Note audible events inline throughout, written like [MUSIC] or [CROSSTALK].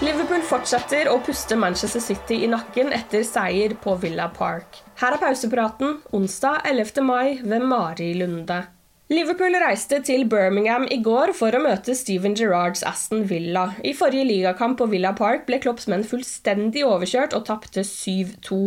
Liverpool fortsetter å puste Manchester City i nakken etter seier på Villa Park. Her er pausepraten onsdag 11. mai ved Mari Lunde. Liverpool reiste til Birmingham i går for å møte Steven Gerrards Aston Villa. I forrige ligakamp på Villa Park ble Klopps menn fullstendig overkjørt og tapte 7-2.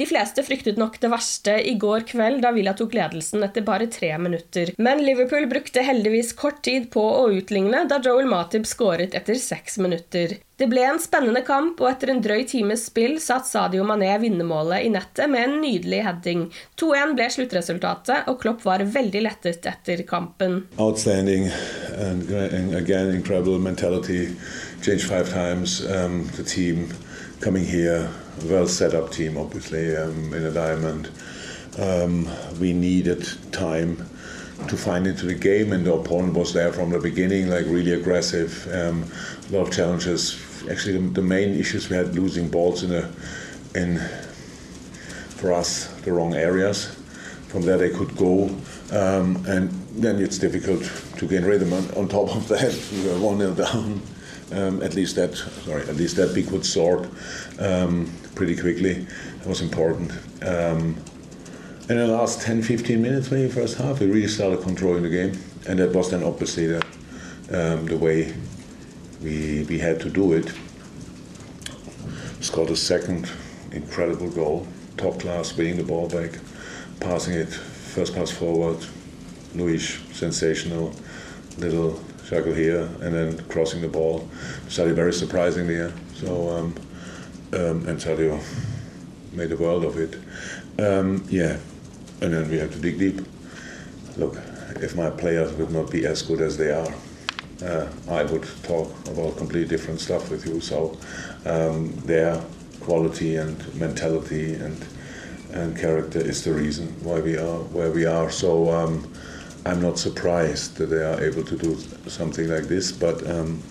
De fleste fryktet nok det verste i går kveld, da Villa tok ledelsen etter bare tre minutter. Men Liverpool brukte heldigvis kort tid på å utligne, da Joel Matib skåret etter seks minutter. Det ble en spennende kamp, og etter en drøy times spill satt Sadio Mané vinnermålet i nettet med en nydelig heading. 2-1 ble sluttresultatet, og Klopp var veldig lettet etter kampen. Outstanding and, again incredible mentality. Changed five times. Um, the team coming here, well set up team obviously um, in a diamond. Um, we needed time to find into the game, and the opponent was there from the beginning, like really aggressive. Um, a lot of challenges. Actually, the, the, main issues we had losing balls in in for us the wrong areas. From there they could go, um, and then it's difficult to gain rhythm. On, on top of that, [LAUGHS] we were one 0 down. Um, at least that, sorry, at least that we could sort um, pretty quickly. That was important. Um, in the last 10 15 minutes, maybe first half, we really started controlling the game. And that was then obviously the, um, the way we, we had to do it. Scored a second incredible goal, top class, winning the ball back, passing it, first pass forward, Luis, sensational, little juggle here, and then crossing the ball. Started very surprisingly, so um, um, and Sadio made a world of it. Um, yeah, and then we have to dig deep. Look, if my players would not be as good as they are, uh, I would talk about completely different stuff with you. So um, their quality and mentality and and character is the reason why we are where we are. So um, I'm not surprised that they are able to do something like this, but. Um,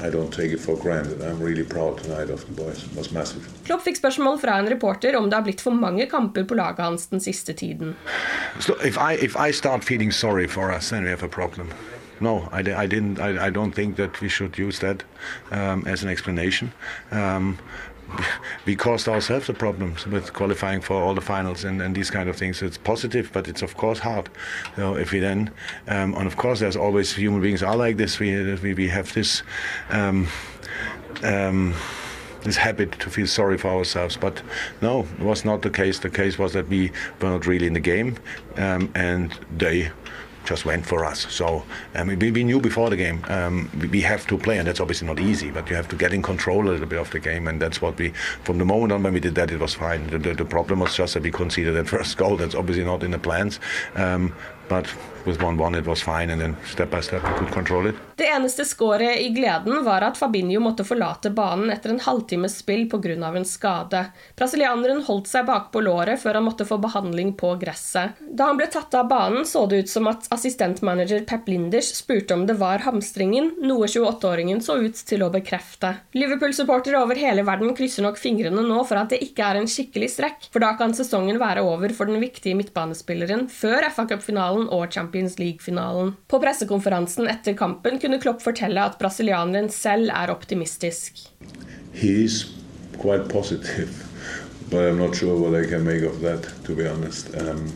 I don't take it for granted. I'm really proud tonight of the boys. It was massive. Klopp fikk spørsmål fra en reporter om det har blitt for mange kamper på laget hans den siste tiden. So if I if I start feeling sorry for us, then we have a problem. No, I, I didn't. I, I don't think that we should use that um, as an explanation. Um, [LAUGHS] we caused ourselves the problems with qualifying for all the finals and, and these kind of things. It's positive, but it's of course hard. So if we then, um, and of course, there's always human beings are like this. We we, we have this. Um, um, this habit to feel sorry for ourselves, but no, it was not the case. The case was that we were not really in the game, um, and they just went for us. So um, we, we, knew before the game um, we, we, have to play, and that's obviously not easy. But you have to get in control a little bit of the game, and that's what we. From the moment on when we did that, it was fine. The, the, the problem was just that we conceded that [LAUGHS] first goal. That's obviously not in the plans. Um, but with 1-1 it was fine, and then step by step we could control it. Det eneste skåret i gleden var at Fabinho måtte forlate banen etter en halvtimes spill pga. en skade. Brasilianeren holdt seg bakpå låret før han måtte få behandling på gresset. Da han ble tatt av banen, så det ut som at assistentmanager Pep Linders spurte om det var hamstringen, noe 28-åringen så ut til å bekrefte. Liverpool-supportere over hele verden krysser nok fingrene nå for at det ikke er en skikkelig strekk, for da kan sesongen være over for den viktige midtbanespilleren før FA Cup-finalen og Champions League-finalen. På pressekonferansen etter kampen kunne Klopp fortelle at brasilianeren selv er optimistisk. He's quite positive, but I'm not sure what I can make of that, to be honest. Um,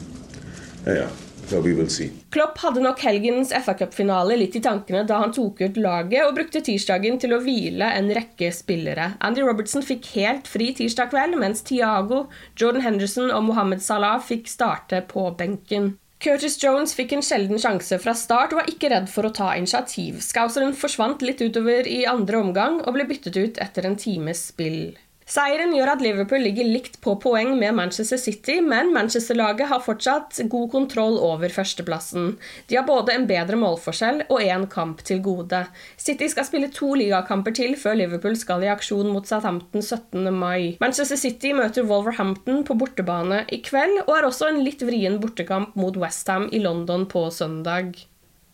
yeah, so we will. Klopp hadde nok helgens FA Cup-finale litt i tankene da han tok ut laget og brukte tirsdagen til å hvile en rekke spillere. Andy Robertson fikk helt fri tirsdag kveld, mens Thiago, Jordan Henderson og Mohammed Salah fikk starte på benken. Curtis Jones fikk en sjelden sjanse fra start og var ikke redd for å ta initiativ. Scouseren forsvant litt utover i andre omgang og ble byttet ut etter en times spill. Seieren gjør at Liverpool ligger likt på poeng med Manchester City, men Manchester-laget har fortsatt god kontroll over førsteplassen. De har både en bedre målforskjell og én kamp til gode. City skal spille to ligakamper til før Liverpool skal i aksjon mot Southampton 17. mai. Manchester City møter Wolverhampton på bortebane i kveld, og har også en litt vrien bortekamp mot Westham i London på søndag.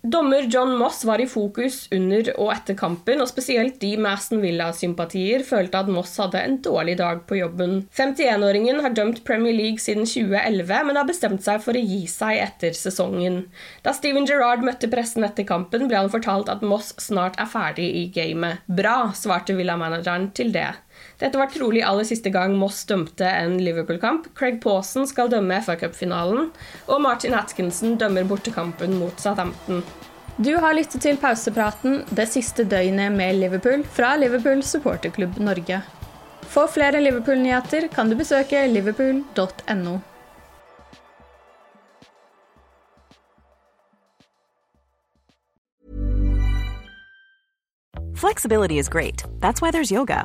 Dommer John Moss var i fokus under og etter kampen, og spesielt de med Aston Villa-sympatier følte at Moss hadde en dårlig dag på jobben. 51-åringen har dømt Premier League siden 2011, men har bestemt seg for å gi seg etter sesongen. Da Steven Gerrard møtte pressen etter kampen, ble han fortalt at Moss snart er ferdig i gamet. Bra, svarte Villa-manageren til det. Dette var trolig aller siste gang Moss dømte en Liverpool-kamp. Craig Pawson skal dømme FA Cup-finalen, og Martin Atkinson dømmer bortekampen mot Southampton. Du har lyttet til pausepraten det siste døgnet med Liverpool fra Liverpool supporterklubb Norge. For flere Liverpool-nyheter kan du besøke liverpool.no. Flexibility is great. That's why there's yoga.